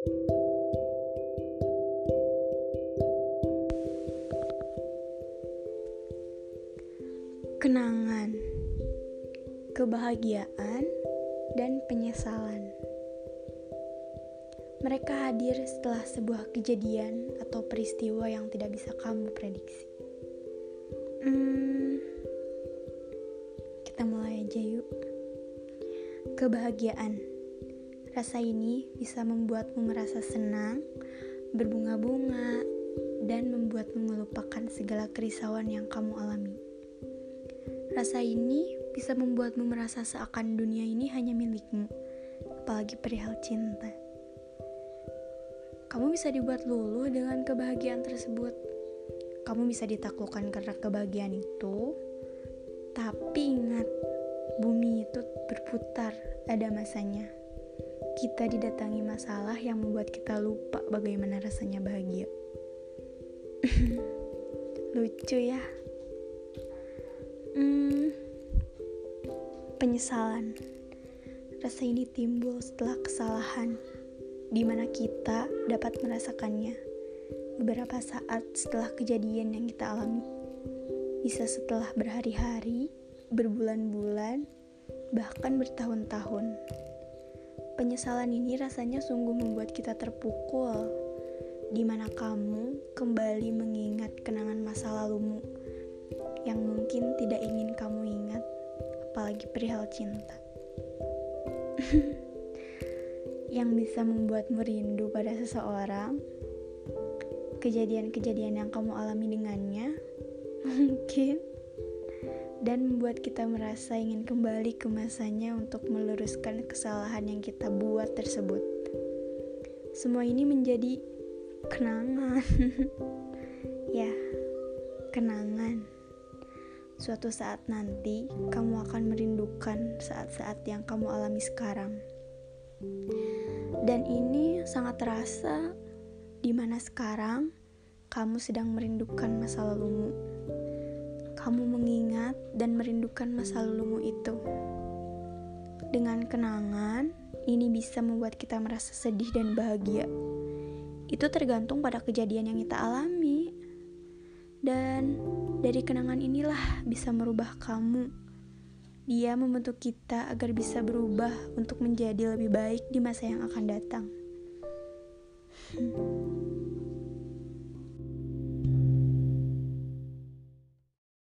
Kenangan, kebahagiaan, dan penyesalan. Mereka hadir setelah sebuah kejadian atau peristiwa yang tidak bisa kamu prediksi. Hmm, kita mulai aja yuk. Kebahagiaan. Rasa ini bisa membuatmu merasa senang, berbunga-bunga, dan membuatmu melupakan segala kerisauan yang kamu alami. Rasa ini bisa membuatmu merasa seakan dunia ini hanya milikmu, apalagi perihal cinta. Kamu bisa dibuat luluh dengan kebahagiaan tersebut. Kamu bisa ditaklukkan karena kebahagiaan itu, tapi ingat, bumi itu berputar, ada masanya. Kita didatangi masalah yang membuat kita lupa bagaimana rasanya bahagia. Lucu ya. Hmm, penyesalan. Rasa ini timbul setelah kesalahan di mana kita dapat merasakannya beberapa saat setelah kejadian yang kita alami. Bisa setelah berhari-hari, berbulan-bulan, bahkan bertahun-tahun. Penyesalan ini rasanya sungguh membuat kita terpukul, di mana kamu kembali mengingat kenangan masa lalumu yang mungkin tidak ingin kamu ingat, apalagi perihal cinta. yang bisa membuatmu rindu pada seseorang, kejadian-kejadian yang kamu alami dengannya, mungkin, dan membuat kita merasa ingin kembali ke masanya untuk meluruskan kesalahan yang kita buat tersebut. Semua ini menjadi kenangan, ya, kenangan. Suatu saat nanti, kamu akan merindukan saat-saat yang kamu alami sekarang. Dan ini sangat terasa di mana sekarang kamu sedang merindukan masa lalumu. Kamu mengingat dan merindukan masa lalumu itu. Dengan kenangan, ini bisa membuat kita merasa sedih dan bahagia. Itu tergantung pada kejadian yang kita alami. Dan dari kenangan inilah bisa merubah kamu dia membentuk kita agar bisa berubah untuk menjadi lebih baik di masa yang akan datang.